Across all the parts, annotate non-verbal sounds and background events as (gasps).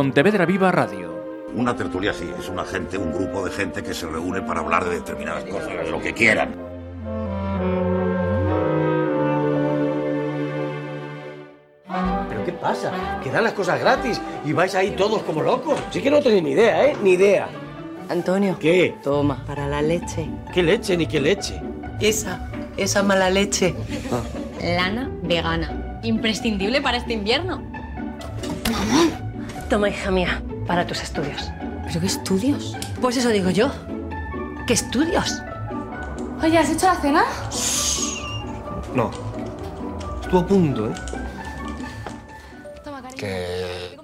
Pontevedra Viva Radio. Una tertulia sí, es una gente, un grupo de gente que se reúne para hablar de determinadas cosas, lo que quieran. ¿Pero qué pasa? Que dan las cosas gratis y vais ahí todos como locos. Sí que no tenéis ni idea, ¿eh? Ni idea. Antonio. ¿Qué? Toma, para la leche. ¿Qué leche ni qué leche? Esa, esa mala leche. Lana vegana. Imprescindible para este invierno. Toma, hija mía, para tus estudios. ¿Pero qué estudios? Pues eso digo yo. ¿Qué estudios? Oye, ¿has hecho la cena? No. Estuvo a punto, ¿eh? Toma, cariño. que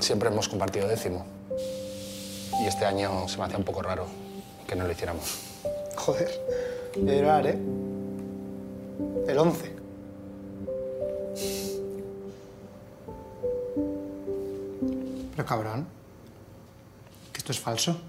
siempre hemos compartido décimo. Y este año se me hacía un poco raro que no lo hiciéramos. Joder, llorar, ¿eh? El 11. Cabrón, que esto es falso.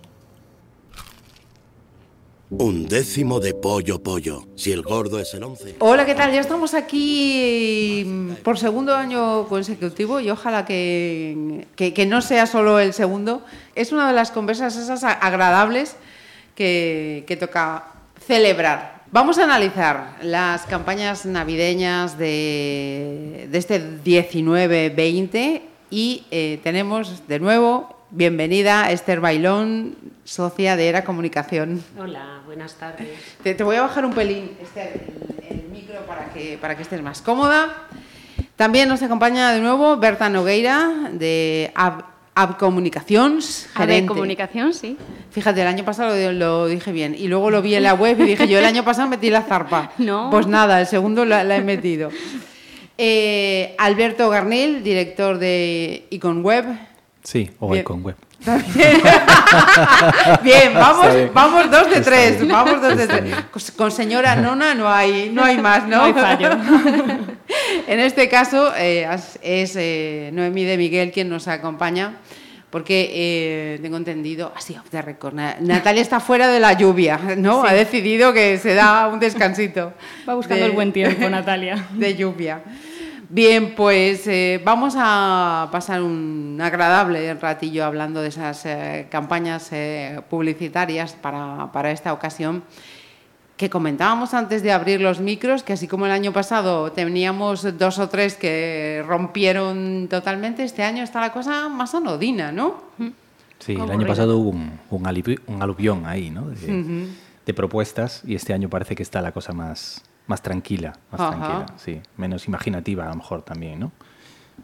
Un décimo de pollo pollo. Si el gordo es el once. Hola, ¿qué tal? Ya estamos aquí mm, por segundo año consecutivo y ojalá que, que- que no sea solo el segundo. Es una de las conversas esas agradables que, que toca celebrar. Vamos a analizar las campañas navideñas de, de este 19-20 y eh, tenemos de nuevo bienvenida Esther Bailón, socia de Era Comunicación. Hola, buenas tardes. Te, te voy a bajar un pelín este, el, el micro para que, para que estés más cómoda. También nos acompaña de nuevo Berta Nogueira de Ab, Ab Comunicacions. A ver, gerente. comunicación, sí. Fíjate, el año pasado lo, lo dije bien y luego lo vi en la web y dije yo el año pasado metí la zarpa. (laughs) No. Pues nada, el segundo la, la he metido. Eh, Alberto Garnil, director de Icon Web. Sí, o Bien. Icon Web. También. (laughs) Bien, vamos, vamos dos de tres, vamos dos de tres. Con- señora Nona no hay, no hay más, ¿no? No hay fallo. (laughs) en este caso eh, es eh, Noemí de Miguel quien nos acompaña, porque eh, tengo entendido, así off the record, Na- Natalia está fuera de la lluvia, ¿no? Sí. Ha decidido que se da un descansito. Va buscando de- el buen tiempo, Natalia. (laughs) de lluvia. Bien, pues eh, vamos a pasar un agradable ratillo hablando de esas eh, campañas eh, publicitarias para, para esta ocasión que comentábamos antes de abrir los micros, que así como el año pasado teníamos dos o tres que rompieron totalmente, este año está la cosa más anodina, ¿no? Sí, el año pasado hubo un, un, aluvión ahí, ¿no? De propuestas y este año parece que está la cosa más, más tranquila, más Ajá. tranquila, sí. Menos imaginativa a lo mejor también, ¿no?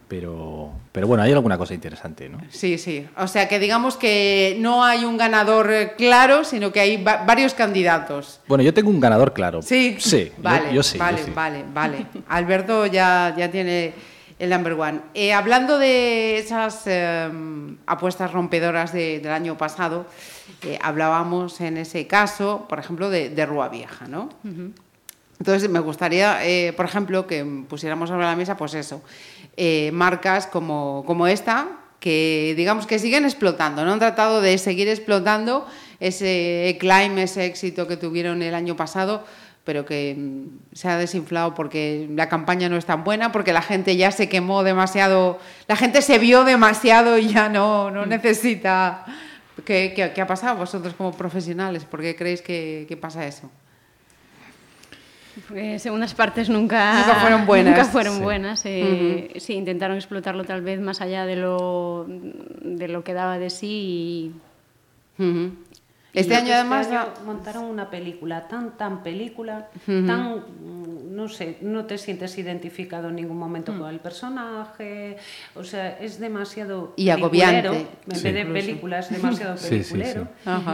Pero, pero bueno, hay alguna cosa interesante, ¿no? Sí, sí. O sea que digamos que no hay un ganador eh, claro, sino que hay va- varios candidatos. Bueno, yo tengo un ganador claro. Sí, Sí, yo- vale, yo, sí. yo vale, sí. vale, vale. Alberto ya, ya tiene el number one. Eh, hablando de esas eh, apuestas rompedoras de- del año pasado, eh, hablábamos en ese caso, por ejemplo, de, de Rúa Vieja, ¿no? Entonces, me gustaría, eh, por ejemplo, que pusiéramos sobre la mesa, pues eso, eh, marcas como, como esta, que digamos que siguen explotando, ¿no? Han tratado de seguir explotando ese climb, ese éxito que tuvieron el año pasado, pero que mm, se ha desinflado porque la campaña no es tan buena, porque la gente ya se quemó demasiado, la gente se vio demasiado y ya no, no necesita... ¿Qué, qué, qué ha pasado vosotros como profesionales? ¿Por qué creéis que, que pasa eso? Porque segundas partes nunca, Nunca fueron buenas. Nunca fueron Sí. buenas. eh, Sí, intentaron explotarlo tal vez más allá de lo, de lo que daba de sí. y-. Este año además... año montaron una película tan, tan película, tan, mm, no sé, no te sientes identificado en ningún momento con el personaje, o sea, es demasiado Y agobiante. En Sí. vez de película es demasiado Sí, (laughs) sí, sí. peliculero.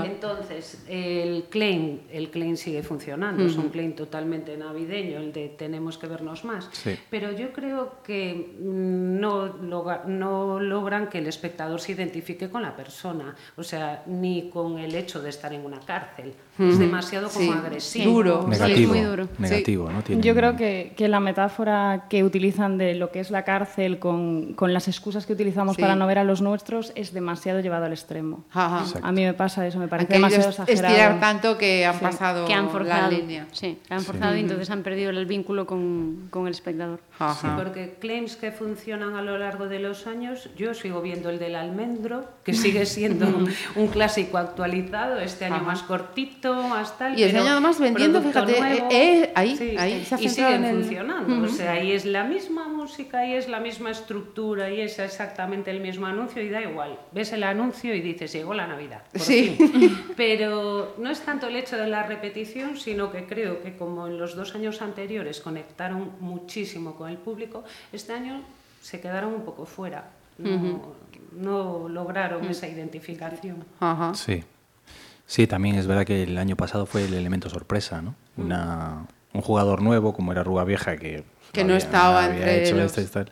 Entonces, el claim, el claim sigue funcionando, es un claim totalmente navideño, el de tenemos que vernos más. Pero yo creo que mm, no, loga- no logran que el espectador se identifique con la persona, o sea, ni con el hecho de estar en una cárcel. Es Ujú. demasiado como Sí, agresivo. duro. Negativo, muy duro. negativo, ¿no? Tiene Yo creo que, que, la metáfora que utilizan de lo que es la cárcel con, con las excusas que utilizamos sí. para no ver a los nuestros es demasiado llevado al extremo. Ajá. A mí me pasa eso, me parece demasiado exagerado. Estirar tanto que han sí. pasado que han forzado, la línea. Sí, han forzado y entonces han perdido el vínculo con, con el espectador. Sí, porque claims que funcionan a lo largo de los años, yo sigo viendo el del almendro, que sigue siendo un, (laughs) un clásico actualizado, este año Ajá. más cortito, más tal. Y este año además vendiendo, fíjate, nuevo, eh, ahí, sí, ahí se ha y siguen el... funcionando. Uh -huh. O sea, ahí es la misma música, ahí es la misma estructura, y es exactamente el mismo anuncio, y da igual. Ves el anuncio y dices, llegó la Navidad. Por sí. Fin. (laughs) Pero no es tanto el hecho de la repetición, sino que creo que como en los dos años anteriores conectaron muchísimo con el público, este año se quedaron un poco fuera. No, uh -huh. no lograron uh -huh. esa identificación. Uh -huh. Sí. Sí, también es verdad que el año pasado fue el elemento sorpresa, ¿no? Una, un jugador nuevo, como era Rúa Vieja, que, que no, había, estaba no entre hecho los... esto y tal.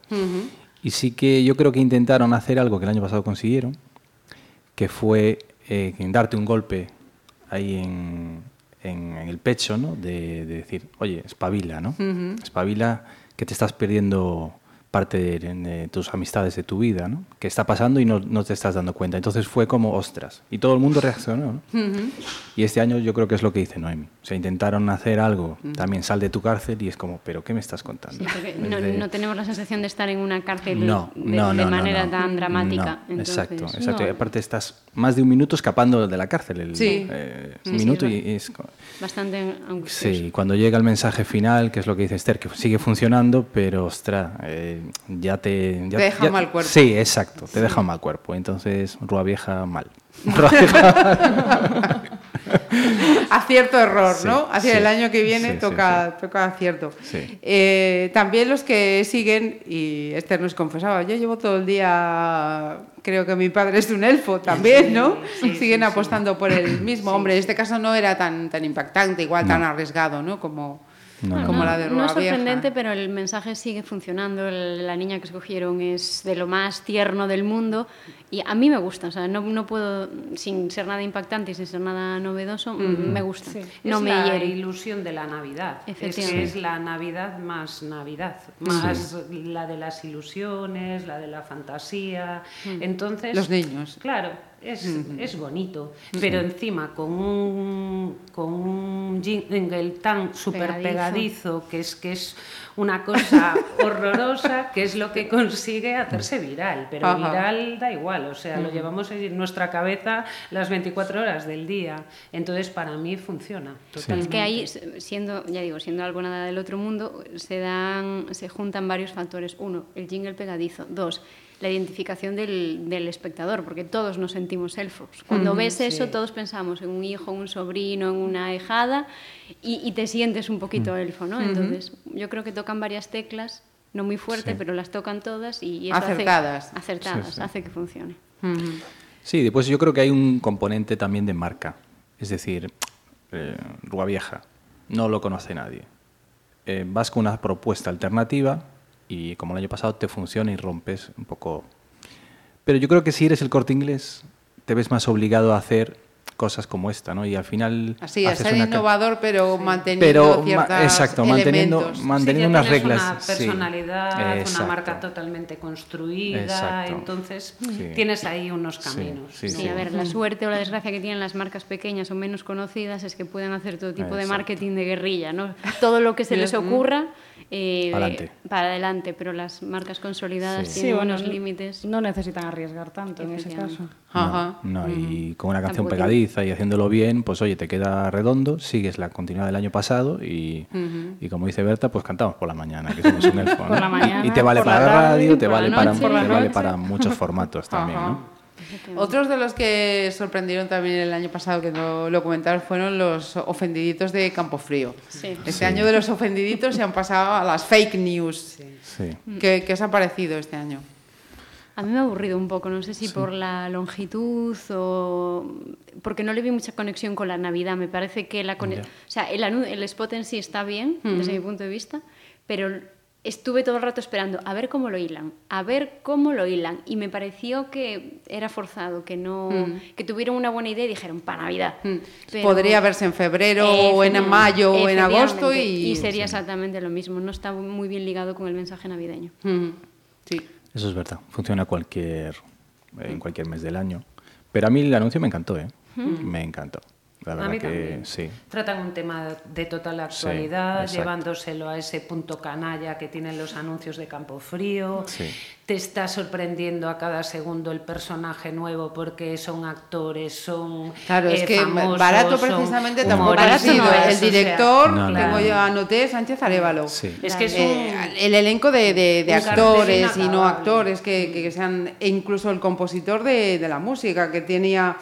Y sí que yo creo que intentaron hacer algo que el año pasado consiguieron, que fue eh, darte un golpe ahí en, en, en el pecho, ¿no? De, de, decir, oye, espabila, ¿no? Espabila que te estás perdiendo parte de, de, tus amistades, de tu vida, ¿no? Que está pasando y no, no, te estás dando cuenta. Entonces fue como, ostras. Y todo el mundo reaccionó, ¿no? Uh -huh. Y este año yo creo que es lo que dice Noemi. O sea, intentaron hacer algo, uh -huh. también sal de tu cárcel y es como, ¿pero qué me estás contando? Sí, no, de... no, tenemos la sensación de estar en una cárcel no, de, no, de manera tan dramática. Entonces, exacto, exacto. Y aparte estás más de un minuto escapando de la cárcel. El, sí. Eh, minuto y es... Bastante angustioso. Sí, cuando llega el mensaje final, que es lo que dice Esther, que sigue funcionando, pero, ostras, eh, ya te ya, te deja ya, mal cuerpo. Sí, exacto, te sí. deja mal cuerpo. Entonces, Rúa Vieja mal. (laughs) Rúa Vieja acierto error, sí, ¿no? Hacia sí, el año que viene sí, toca, toca acierto. Eh, también los que siguen, y Esther nos confesaba, yo llevo todo el día, creo que mi padre es un elfo también, ¿no? siguen apostando por el mismo. Hombre, en este caso no era tan, tan impactante, igual no. tan arriesgado, ¿no? Como, no, como no, la de Rúa No es sorprendente, Vieja. pero el mensaje sigue funcionando. La niña que escogieron es de lo más tierno del mundo y a mí me gusta. O sea, no, no puedo, sin ser nada impactante y sin ser nada novedoso, mm -hmm. me gusta. Sí. No es me la hiere. ilusión de la Navidad. Es que es la Navidad más Navidad, más sí. la de las ilusiones, la de la fantasía. Mm. Entonces, los niños. Claro, es, mm -hmm. es bonito, pero sí. encima con un, con un jingle tan súper pegadizo. pegadizo que es que es una cosa (laughs) horrorosa, que es lo que consigue hacerse viral, pero Ajá. viral da igual, o sea, lo llevamos en nuestra cabeza las 24 horas del día, entonces para mí funciona. Totalmente. Es que ahí, siendo, ya digo, siendo algo nada del otro mundo, se dan, se juntan varios factores. Uno, el jingle pegadizo. Dos, la identificación del, del, espectador, porque todos nos sentimos elfos. Cuando mm, ves eso, todos pensamos en un hijo, un sobrino, en una hijada, y, y te sientes un poquito mm. elfo, ¿no? Entonces, mm -hmm. yo creo que tocan varias teclas, no muy fuerte, sí. pero las tocan todas y eso acertadas, hace, acertadas, sí, hace que funcione. -hmm. Sí, después yo creo que hay un componente también de marca, es decir, eh, Rúa Vieja, no lo conoce nadie. Eh, vas con una propuesta alternativa y como el año pasado te funciona y rompes un poco. Pero yo creo que si eres el corte inglés, te ves más obligado a hacer cosas como esta, ¿no? Y al final... Así, a ser innovador, pero sí. manteniendo pero, ciertas Exacto, manteniendo, elementos. manteniendo sí, unas reglas. una personalidad, sí. una marca totalmente construida, exacto. entonces tienes ahí unos caminos. Sí, a ver, la suerte o la desgracia que tienen las marcas pequeñas o menos conocidas es que pueden hacer todo tipo exacto. de marketing de guerrilla, ¿no? Todo lo que se les ocurra... Eh, adelante. para adelante, pero las marcas consolidadas sí. tienen sí, bueno, unos límites. No necesitan arriesgar tanto en ese caso. No, y con una canción Tampoco pegadiza y haciéndolo bien, pues oye, te queda redondo, sigues la continuidad del año pasado y, uh -huh. y como dice Berta, pues cantamos por la mañana, que somos un elfo. ¿no? por la mañana, y te vale para la radio, te, vale, noche, para, te vale para muchos formatos también, Ajá. ¿no? Otros de los que sorprendieron también el año pasado, que no lo comentaron, fueron los ofendiditos de Campofrío. Sí. Este sí. año de los ofendiditos se han pasado a las fake news. Sí. ¿Qué, ¿Qué, os ha parecido este año? A mí me ha aburrido un poco, no sé si sí. por la longitud o porque no le vi mucha conexión con la Navidad. Me parece que la yeah. o sea, el, el, spot en sí está bien, desde mi punto de vista, pero estuve todo el rato esperando a ver cómo lo hilan, a ver cómo lo hilan. Y me pareció que era forzado, que no Mm. que tuvieron una buena idea y dijeron para Navidad. Pero- Podría verse en febrero o en mayo o en agosto efectivamente. y... sería exactamente lo mismo. No está muy bien ligado con el mensaje navideño. Sí. Eso es verdad. Funciona cualquier, en cualquier mes del año. Pero a mí el anuncio me encantó, ¿eh? Mm. Me encantó. La A mí que también. sí. Tratan un tema de total actualidad, llevándoselo a ese punto canalla que tienen los anuncios de Campo Frío. Sí. Te está sorprendiendo a cada segundo el personaje nuevo porque son actores, son Claro, es eh, que famosos, barato son precisamente tampoco o sea, el director, No, no, tengo no. yo anoté, Sánchez Arevalo. Sí. Es que es Eh, el elenco de, de- actores y no actores que, que sean, e incluso el compositor de, de la música que tenía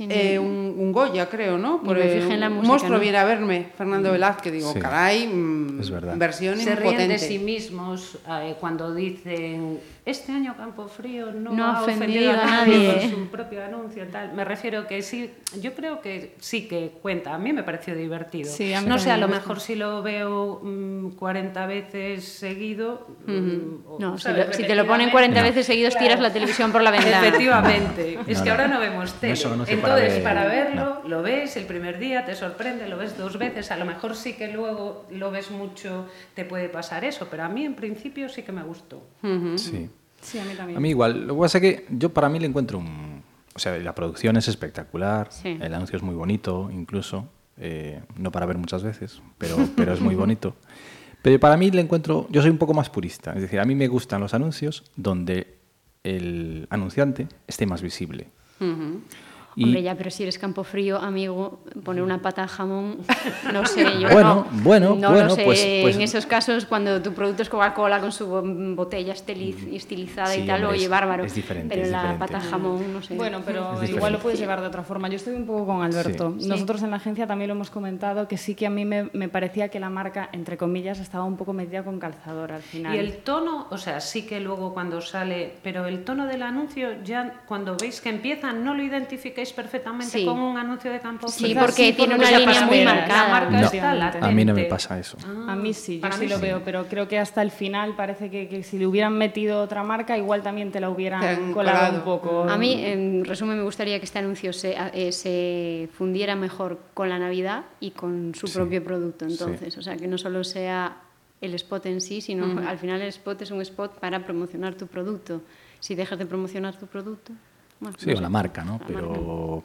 Sí, eh, un, un Goya, creo, ¿no? Ni me fijé en la un música, monstruo ¿no? viene a verme, Fernando Velázquez, digo, Sí. caray, mm, Es verdad. versión se ríen impotente. de sí mismos eh, cuando dicen este año Campo Frío no, No ha ofendido ofendido a nadie con su propio anuncio tal me refiero que sí yo creo que sí que cuenta a mí me pareció divertido Sí, a mí no sé a lo me mejor si lo veo mm, 40 veces seguido mm, o, No, si, ¿sabes? lo- si te lo ponen 40 No. veces seguidos, tiras la televisión por la ventana. Efectivamente. Es No, que no. ahora no vemos tele. Eso no sé Entonces, para para, ver- verlo, lo ves el primer día, te sorprende, lo ves dos veces. A lo mejor sí que luego lo ves mucho, te puede pasar eso. Pero a mí, en principio, sí que me gustó. Sí. Sí, a mí también. A mí igual. Lo que pasa es que yo para mí le encuentro un... O sea, la producción es espectacular, Sí. el anuncio es muy bonito, incluso, eh, no para ver muchas veces, pero, (laughs) pero es muy bonito. Pero para mí le encuentro, yo soy un poco más purista, es decir, a mí me gustan los anuncios donde el anunciante esté más visible. Y- Hombre, ya, pero si eres campo frío, amigo, poner una pata de jamón, no sé, yo Bueno, no, bueno, no bueno, lo sé. pues- pues- en esos casos, cuando tu producto es Coca-Cola con su bo- botella estiliz- estilizada Sí, y tal, hombre, oye, es- bárbaro. es diferente, pero es la diferente. pata de jamón, no sé. Bueno, pero igual lo puedes llevar de otra forma. Yo estoy un poco con Alberto. Sí. Nosotros en la agencia también lo hemos comentado, que sí que a mí me, me parecía que la marca, entre comillas, estaba un poco metida con calzador al final. Y el tono, o sea, sí que luego cuando sale, pero el tono del anuncio, ya cuando veis que empieza, no lo identificáis perfectamente Sí. con un anuncio de campo Sí, porque tiene una línea muy marcada. La marca No, está latente. a mí no me pasa eso. Ah, A mí sí, yo sí mí lo sí. veo, pero creo que hasta el final parece que, que si le hubieran metido otra marca, igual también te la hubieran colado, colado. un poco. A mí, en resumen, me gustaría que este anuncio se, eh, se fundiera mejor con la Navidad y con su Sí. propio producto, Sí. entonces. O sea, que no solo sea el spot en sí, sino Ujú. al final el spot es un spot para promocionar tu producto. Si dejas de promocionar tu producto... Bueno, Sí, no o sé. la marca, ¿no? La Pero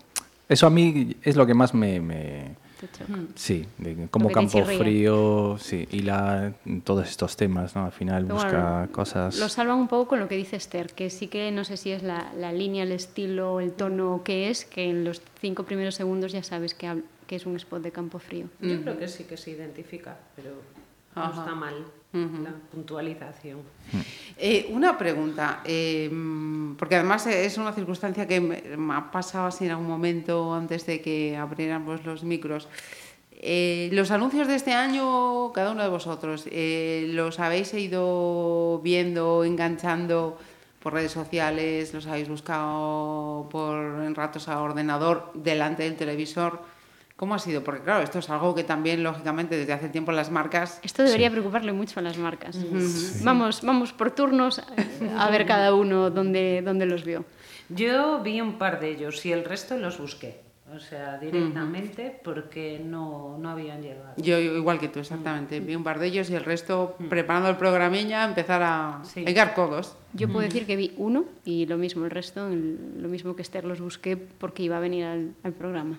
eso a mí es lo que más me... me- Te choca. Sí, de como Campo. Frío, sí, y la, todos estos temas, ¿no? Al final Pero busca bueno, cosas... Lo salvan un poco con lo que dice Esther, que sí que no sé si es la, la línea, el estilo, el tono que es, que en los cinco primeros segundos ya sabes que, hab- que es un spot de campo frío. Yo creo que sí que se identifica, pero no está mal La puntualización. Eh, una pregunta, eh, porque además es una circunstancia que me, ha pasado así en algún momento antes de que abriéramos los micros. Eh, los anuncios de este año, cada uno de vosotros, eh, ¿los habéis ido viendo, enganchando por redes sociales? ¿Los habéis buscado por, en ratos a ordenador delante del televisor? ¿Cómo ha sido? Porque claro, esto es algo que también, lógicamente, desde hace tiempo las marcas... Esto debería preocuparle mucho a las marcas. Vamos, vamos por turnos a ver cada uno dónde, dónde los vio. Yo vi un par de ellos y el resto los busqué, o sea, directamente porque no, no habían llegado. Yo igual que tú, exactamente. Vi un par de ellos y el resto, preparando el programiña, empezar a Sí. pegar codos. Yo puedo decir que vi uno y lo mismo, el resto, el- lo mismo que Esther, los busqué porque iba a venir al, al programa.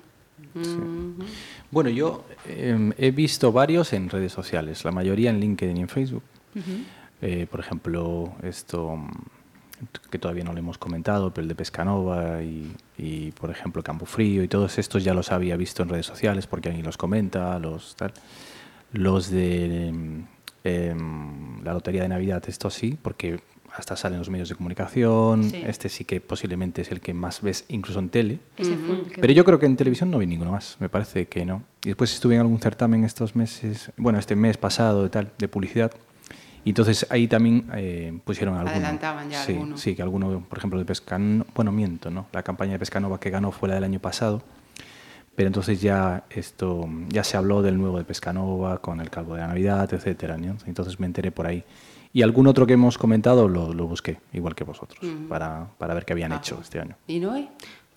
Bueno, yo eh, he visto varios en redes sociales, la mayoría en LinkedIn y en Facebook. Eh, por ejemplo, esto mm, que todavía no le hemos comentado, pero el de Pescanova y, y, por ejemplo, Campo Frío y todos estos ya los había visto en redes sociales porque alguien los comenta, los tal. Los de mm, em, la Lotería de Navidad, esto sí, porque hasta salen los medios de comunicación. Sí. Este sí que posiblemente es el que más ves incluso en tele. El que Pero yo creo que en televisión no vi ninguno más, me parece que no. Y después estuve en algún certamen estos meses, bueno, este mes pasado de tal, de publicidad. Y entonces ahí también eh, pusieron alguno. Adelantaban ya sí, alguno. Sí, que alguno, por ejemplo, de Pescanova, bueno, miento, ¿no? La campaña de Pescanova que ganó fue la del año pasado. pero entonces ya esto ya se habló del nuevo de Pescanova con el Calvo de la Navidad, etcétera, ¿no? Entonces me enteré por ahí. Y algún otro que hemos comentado lo, lo busqué, igual que vosotros, Ujú. para, para ver qué habían hecho este año. ¿Y Noé?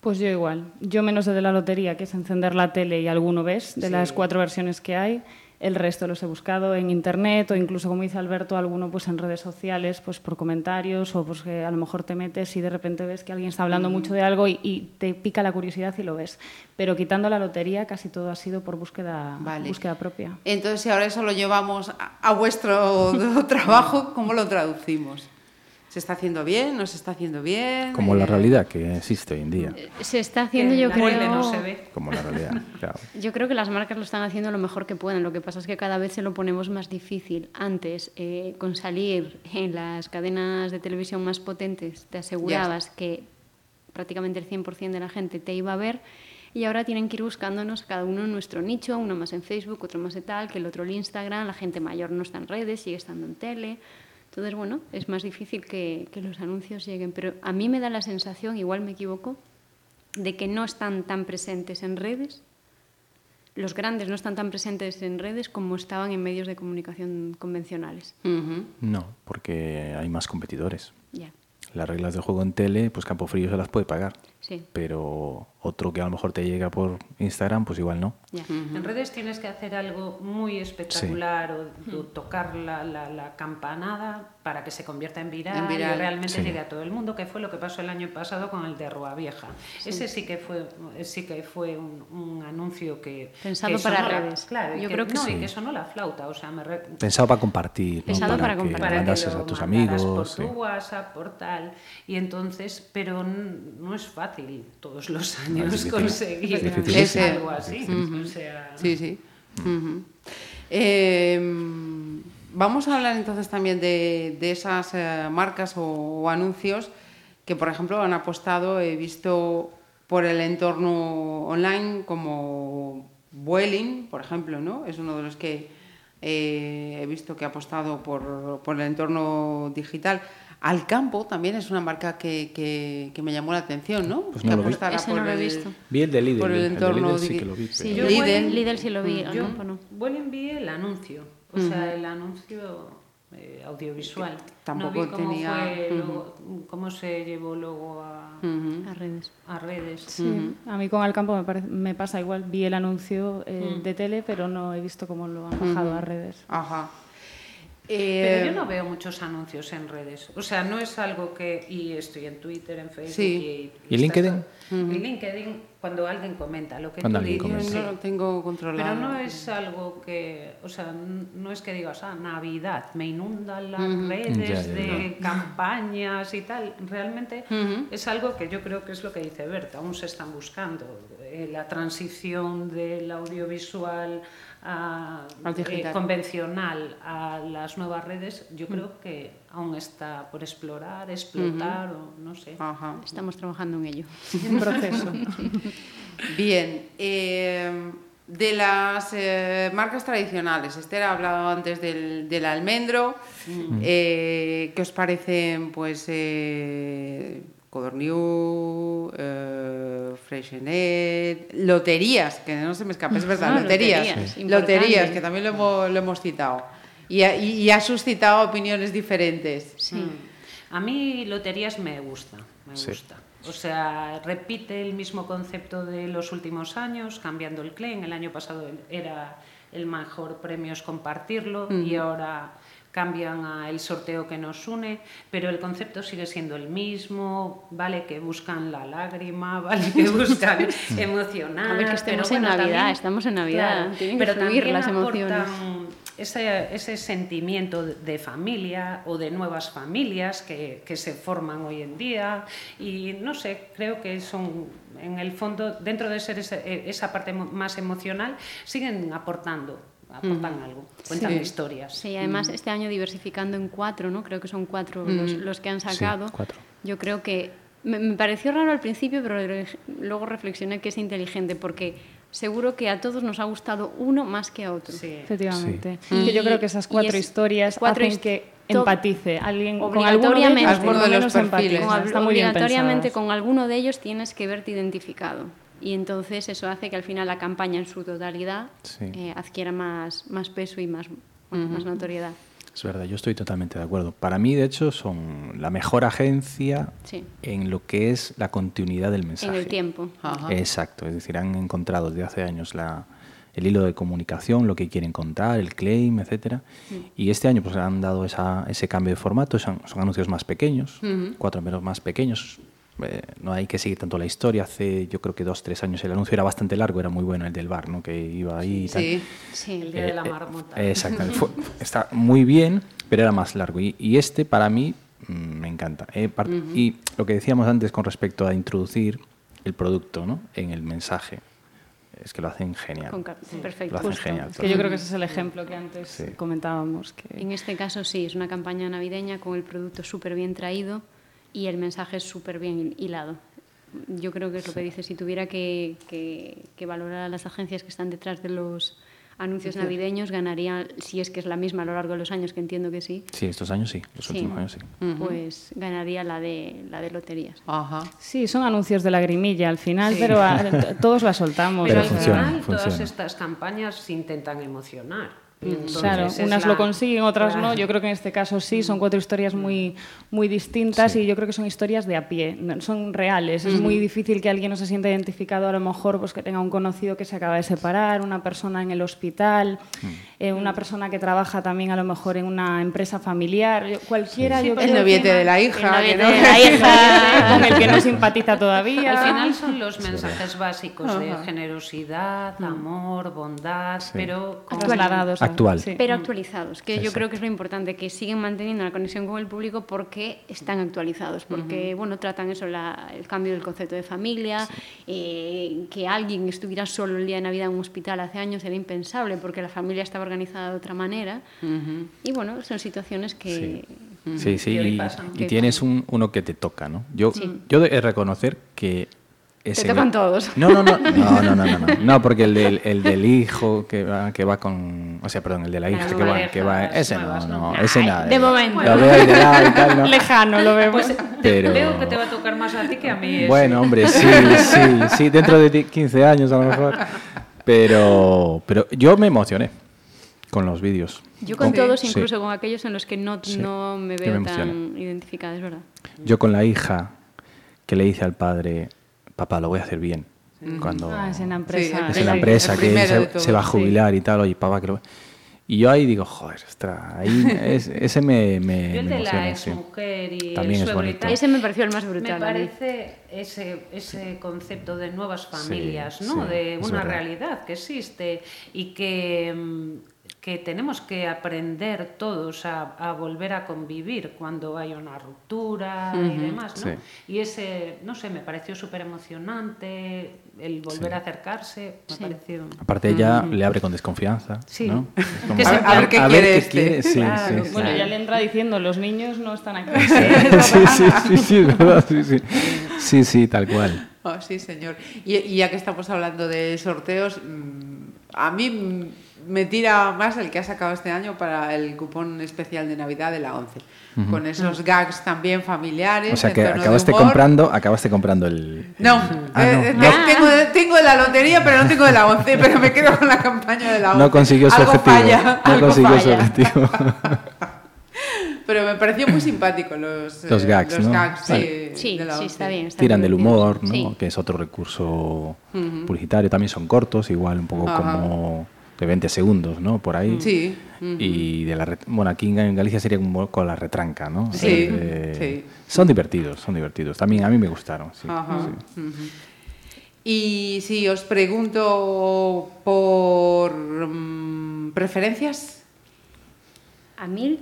Pues yo igual. Yo menos de la lotería, que es encender la tele y alguno ves, de Sí. las cuatro versiones que hay. El resto los he buscado en internet o incluso, como dice Alberto, alguno pues en redes sociales, pues por comentarios o pues que a lo mejor te metes y de repente ves que alguien está hablando Mm. mucho de algo y, y te pica la curiosidad y lo ves. Pero quitando la lotería, casi todo ha sido por búsqueda, Vale. búsqueda propia. Entonces, si ahora eso lo llevamos a, a vuestro (laughs) trabajo, ¿cómo lo traducimos? ¿Se está haciendo bien? ¿No se está haciendo bien? Como la Eh, realidad que existe hoy en día. Se está haciendo, yo la creo. no se ve. Como la realidad, (laughs) claro. Yo creo que las marcas lo están haciendo lo mejor que pueden. Lo que pasa es que cada vez se lo ponemos más difícil. Antes, eh, con salir en las cadenas de televisión más potentes, te asegurabas que prácticamente el 100% de la gente te iba a ver. Y ahora tienen que ir buscándonos cada uno en nuestro nicho, uno más en Facebook, otro más de tal, que el otro el Instagram, la gente mayor no está en redes, sigue estando en tele. Entonces, bueno, es más difícil que, que los anuncios lleguen. Pero a mí me da la sensación, igual me equivoco, de que no están tan presentes en redes los grandes no están tan presentes en redes como estaban en medios de comunicación convencionales. No, porque hay más competidores. Ya. Las reglas del juego en tele, pues Campo Frío se las puede pagar. Sí. Pero otro que a lo mejor te llega por Instagram, pues igual no. En redes tienes que hacer algo muy espectacular o, o tocar la, la- la campanada para que se convierta en viral, En viral. y realmente Sí. llegue a todo el mundo, que fue lo que pasó el año pasado con el de Rua Vieja. Ese sí que fue, sí que fue un, un anuncio que... Pensado que para la- redes. claro, Yo creo que no, sí. y que sonó la flauta, o sea, me re- Pensado para compartir, ¿no? Pensado para que compartir. lo para que lo a tus amigos. por sí. tu WhatsApp, por tal. Y entonces, pero no es fácil todos los años difícil. conseguir Es algo así. Ujú. O sea, Sí, sí. Eh, vamos a hablar entonces también de, de esas eh, marcas o, o anuncios que, por ejemplo, han apostado, he visto por el entorno online como Vueling, por ejemplo, ¿no? Es uno de los que eh, he visto que ha apostado por, por el entorno digital. Alcampo también es una marca que, que- que me llamó la atención, ¿no? Pues que no lo vi. Ese por no lo he el- visto. Vi el de Lidl. por el el de entorno Lidl sí que lo vi. Sí, pero- yo Lidl. Lidl, sí lo vi, yo, Alcampo no. bueno, envié el anuncio, o sea, el anuncio eh, audiovisual. Tampoco no vi cómo tenía- fue luego- cómo se llevó luego a, redes. a redes. Sí, a mí con Alcampo me, parece- me pasa igual. Vi el anuncio eh, de tele, pero no he visto cómo lo han bajado a redes. Ajá. Pero Eh, yo no veo muchos anuncios en redes. O sea, no es algo que. Y estoy en Twitter, en Facebook. Sí. Y, ¿Y LinkedIn? En LinkedIn, cuando alguien comenta lo que Cuando tú alguien dices. comenta. Yo no lo tengo controlado. Pero no es algo que, o sea, no es que digas, ah, Navidad, me inundan las redes Ya, ya, de campañas y tal. Realmente es algo que yo creo que es lo que dice Berta, aún se están buscando. eh, la transición del audiovisual a- Al digital. eh, convencional a las nuevas redes, yo creo que aún está por explorar, explotar o no sé. Ajá. Estamos trabajando en ello. (laughs) En proceso. Bien. eh, de las eh, marcas tradicionales, Esther ha hablado antes del, del almendro. eh, ¿Qué os parecen, pues, eh, Codorniu, eh, Freixenet, loterías, que no se me escape, es verdad, Ah, loterías, loterías, que también lo hemos, lo hemos citado. Y ha, y- y ha suscitado opiniones diferentes. Sí. Mm. A mí loterías me gusta, me Sí. gusta. O sea, repite el mismo concepto de los últimos años, cambiando el claim. El año pasado era el mejor premio es compartirlo y ahora cambian a el sorteo que nos une, pero el concepto sigue siendo el mismo, vale que buscan la lágrima, (laughs) vale que buscan (laughs) emocionar. A ver, que estemos pero en bueno, Navidad, también- estamos en Navidad, tienen que pero fluir también las emociones. aportan ese, ese sentimiento de- familia o de nuevas familias que, que se forman hoy en día y no sé, creo que son en el fondo, dentro de ser ese- eh, esa parte más emocional, siguen aportando, aportan algo, cuentan Sí. historias. Sí, además este año diversificando en cuatro, ¿no? Creo que son cuatro los, los que han sacado. cuatro. Yo creo que me, me pareció raro al principio, pero luego reflexioné que es inteligente porque seguro que a todos nos ha gustado uno más que a otro. Sí. Efectivamente. Sí. Que yo Y- creo que esas y cuatro es- historias cuatro hacen hist- que empatice alguien con alguno de Obligatoriamente. ellos, Alguno de los perfiles. Con- obligatoriamente con alguno de ellos tienes que verte identificado. Y entonces eso hace que al final la campaña en su totalidad Sí. eh, adquiera más, más peso y más, bueno, más notoriedad. Es verdad, yo estoy totalmente de acuerdo. Para mí, de hecho, son la mejor agencia Sí. en lo que es la continuidad del mensaje. En el tiempo. Exacto, es decir, han encontrado desde hace años la, el hilo de comunicación, lo que quieren contar, el claim, etcétera. Y este año pues han dado esa, ese cambio de formato, son, son anuncios más pequeños, Ujú. cuatro menos más pequeños. Eh, no hay que seguir tanto la historia. Hace, yo creo que dos, tres años el anuncio era bastante largo, era muy bueno el del bar, ¿no? Que iba ahí y tal. Sí, sí, el día de la Eh, eh, marmota. Exactamente. (laughs) Fue- está muy bien, pero era más largo. Y, y este, para mí, mm, me encanta. Eh. Y lo que decíamos antes con respecto a introducir el producto ¿no? en el mensaje, es que lo hacen genial. Con perfecto. Lo hacen Justo. genial. Es que yo creo que ese es el ejemplo que antes Sí. comentábamos. Que... En este caso sí, es una campaña navideña con el producto súper bien traído y el mensaje es súper bien hilado. Yo creo que es lo que dice, si tuviera que, que- que valorar a las agencias que están detrás de los anuncios Sí. navideños, ganaría, si es que es la misma a lo largo de los años, que entiendo que sí, Sí, estos años sí, los Sí. últimos años sí. pues ganaría la de, la de loterías. Sí, son anuncios de lagrimilla al final, Sí. pero a- (laughs) todos la soltamos. Pero, o al final todas estas campañas intentan emocionar. Entonces, Claro, unas la- lo consiguen, otras Claro. no. Yo creo que en este caso sí, son cuatro historias muy, muy distintas y yo creo que son historias de a pie, son reales. Es muy difícil que alguien no se sienta identificado, a lo mejor pues que tenga un conocido que se acaba de separar, una persona en el hospital, eh, una persona que trabaja también a lo mejor en una empresa familiar, yo- cualquiera. Sí, yo el creo noviete que- de la hija, El que noviete no- de la hija, (laughs) con el que no simpatiza todavía. Al final son los mensajes básicos de generosidad, amor, bondad, Sí. pero Trasladados. Actual. Sí. Pero actualizados, que yo creo que es lo importante, que siguen manteniendo la conexión con el público porque están actualizados, porque bueno, tratan eso, la- el cambio del concepto de familia, eh, que alguien estuviera solo el día de Navidad en un hospital hace años era impensable porque la familia estaba organizada de otra manera. Y bueno, son situaciones que... Sí, sí, y, tienes un, uno que te toca, ¿no? Yo, Sí. yo he de reconocer que... Te tocan todos. No, no, (laughs) no, no, no, no, no, no porque el del, el del hijo que va, que va con, o sea, perdón, el de la hija que va, ese no, no, ese nada. De momento. Lo veo de tal, no. Lejano lo vemos. Pues Pero... Que te va a tocar más a ti que a mí. Bueno, hombre, sí, sí, sí, dentro de 15 años a lo mejor. Pero, pero yo me emocioné con los vídeos. Yo con, todos, incluso con aquellos en los que no, no me veo tan identificada, es verdad. Yo con la hija que le dice al padre, papá, lo voy a hacer bien. Cuando Ah, es en la empresa. es en la empresa el que se, se va a sí. jubilar y tal, oye, papá, que lo... Y yo ahí digo, joder, ostras, ahí (laughs) es- ese me, me, Yo el me de la emociona, sí. exmujer y También el es suegro y bonito. tal, Ese me pareció el más brutal Me parece ese, ese concepto de nuevas familias, ¿no? sí, de una realidad que existe y que, mm, que tenemos que aprender todos a, a volver a convivir cuando hay una ruptura y demás, ¿no? Sí. Y ese, no sé, me pareció súper emocionante el volver a acercarse, me pareció... Aparte ella le abre con desconfianza, Sí. ¿no? (laughs) Es como, Que se- a ver qué quiere este. quiere, sí, Claro, sí, sí. Bueno, ya le entra diciendo, los niños no están aquí. sí, (laughs) sí, sí, sí, es verdad, sí, sí. Sí, sí, tal cual. Ah, sí, señor. Y, y ya que estamos hablando de sorteos, mm, a mí mm, me tira más el que ha sacado este año para el cupón especial de Navidad de la 11. Ujú. Con esos gags también familiares. O sea que acabaste comprando, acabaste comprando el... No, Ah, no, eh, no. te- Tengo, de, tengo de la lotería, pero no tengo de la 11, pero me quedo con la campaña de la 11. No consiguió su Algo objetivo. falla, no algo consiguió su falla. objetivo. (laughs) Pero me pareció muy simpático los, Los eh, gags, los ¿no? gags Sí. de, Sí, de la sí, 11. está bien. Está Tiran del divertido. humor, ¿no? Sí. Que es otro recurso publicitario. También son cortos, igual un poco Ajá. como de 20 segundos, ¿no? Por ahí. Sí. Y de la bueno, aquí en Galicia sería como con la retranca, ¿no? Sí, Eh, sí. Son divertidos, son divertidos. También a mí me gustaron. Sí, Ajá, sí. Y si os pregunto por mm, preferencias, A mí,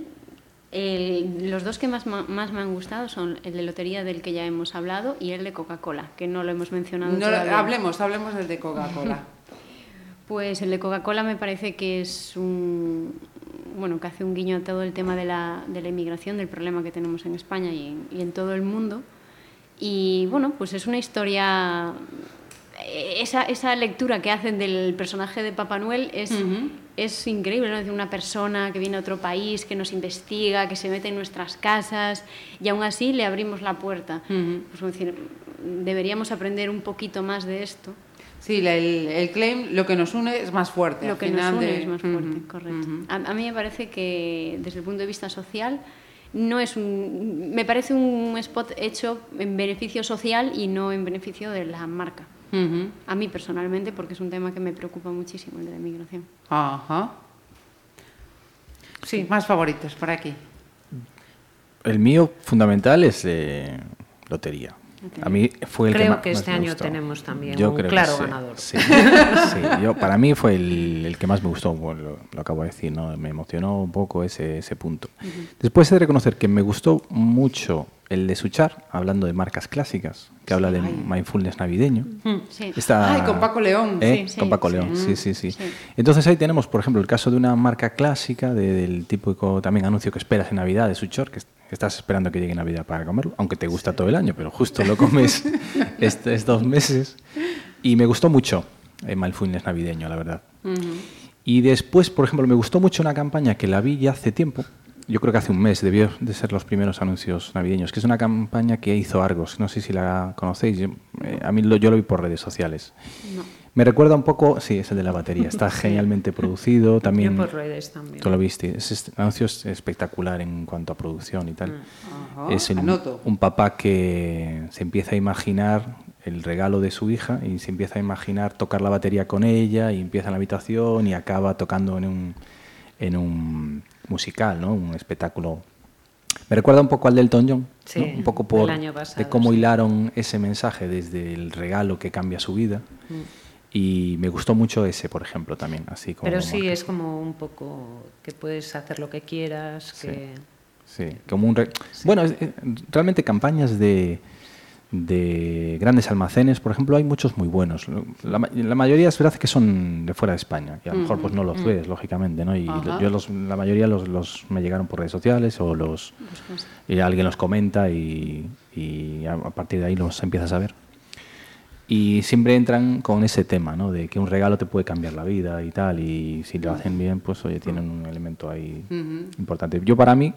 el- los dos que más, más me han gustado son el de lotería del que ya hemos hablado y el de Coca-Cola, que no lo hemos mencionado no, todavía. hablemos, hablemos del de Coca-Cola. (laughs) Pues el de Coca-Cola me parece que es un bueno que hace un guiño a todo el tema de la, de la inmigración, del problema que tenemos en España y en, y en todo el mundo. Y bueno, pues es una historia. eh, Esa, esa lectura que hacen del personaje de Papá Noel es, es increíble, ¿no? Es decir, una persona que viene a otro país, que nos investiga, que se mete en nuestras casas y aún así le abrimos la puerta. Pues, es decir, deberíamos aprender un poquito más de esto Sí, la- el, el claim, lo que nos une es más fuerte. Lo al que nos une de- es más fuerte, correcto. a, a mí me parece que desde el punto de vista social no es un, me parece un spot hecho en beneficio social y no en beneficio de la marca. A mí personalmente, porque es un tema que me preocupa muchísimo el de la migración. Ajá. Sí, más favoritos por aquí. El mío fundamental es eh, lotería. A mí fue el que Creo que más este me año gustó. tenemos también Yo un creo claro ganador. Sí, sí, yo, (laughs) para mí fue el, el que más me gustó, bueno, lo, lo acabo de decir, ¿no? me emocionó un poco ese, ese punto. Después he de reconocer que me gustó mucho el de Suchar, hablando de marcas clásicas, que habla de mindfulness navideño. Mm, sí. Esta- Ay, con Paco León, ¿Eh? sí, Con Paco. León, sí, sí, sí. Entonces ahí tenemos, por ejemplo, el caso de una marca clásica de- del típico también anuncio que esperas en Navidad de Suchor, que es- estás esperando que llegue Navidad para comerlo, aunque te gusta todo el año, pero justo lo comes (laughs) estos meses. Y me gustó mucho el mindfulness navideño, la verdad. Y después, por ejemplo, me gustó mucho una campaña que la vi ya hace tiempo, yo creo que hace un mes, debió de ser los primeros anuncios navideños, que es una campaña que hizo Argos, no sé si la conocéis, yo, eh, a mí lo, yo lo vi por redes sociales. Me recuerda un poco, sí, es el de la batería, está (laughs) genialmente producido, también... Yo por redes también. Tú lo viste, es, anuncio es espectacular en cuanto a producción y tal. Ajá, es el- un papá que se empieza a imaginar el regalo de su hija y se empieza a imaginar tocar la batería con ella y empieza en la habitación y acaba tocando en un, en un musical, ¿no? Un espectáculo. Me recuerda un poco al del Elton John, Sí, ¿no? un poco por año de cómo sí. hilaron ese mensaje desde el regalo que cambia su vida. Mm. Y me gustó mucho ese, por ejemplo, también, así como Pero sí, marca. es como un poco que puedes hacer lo que quieras, que... Sí, como un... re- Bueno, eh, realmente campañas de, de grandes almacenes, por ejemplo, hay muchos muy buenos. La, ma- la mayoría es verdad que son de fuera de España, y a lo mejor pues no los ves, lógicamente, ¿no? Y Ajá. yo los, la mayoría los, los me llegaron por redes sociales o los... Y alguien los comenta y, y a, a partir de ahí los empiezas a ver. Y siempre entran con ese tema, ¿no? De que un regalo te puede cambiar la vida y tal, y si lo hacen bien, pues oye, tienen un elemento ahí importante. Yo para mí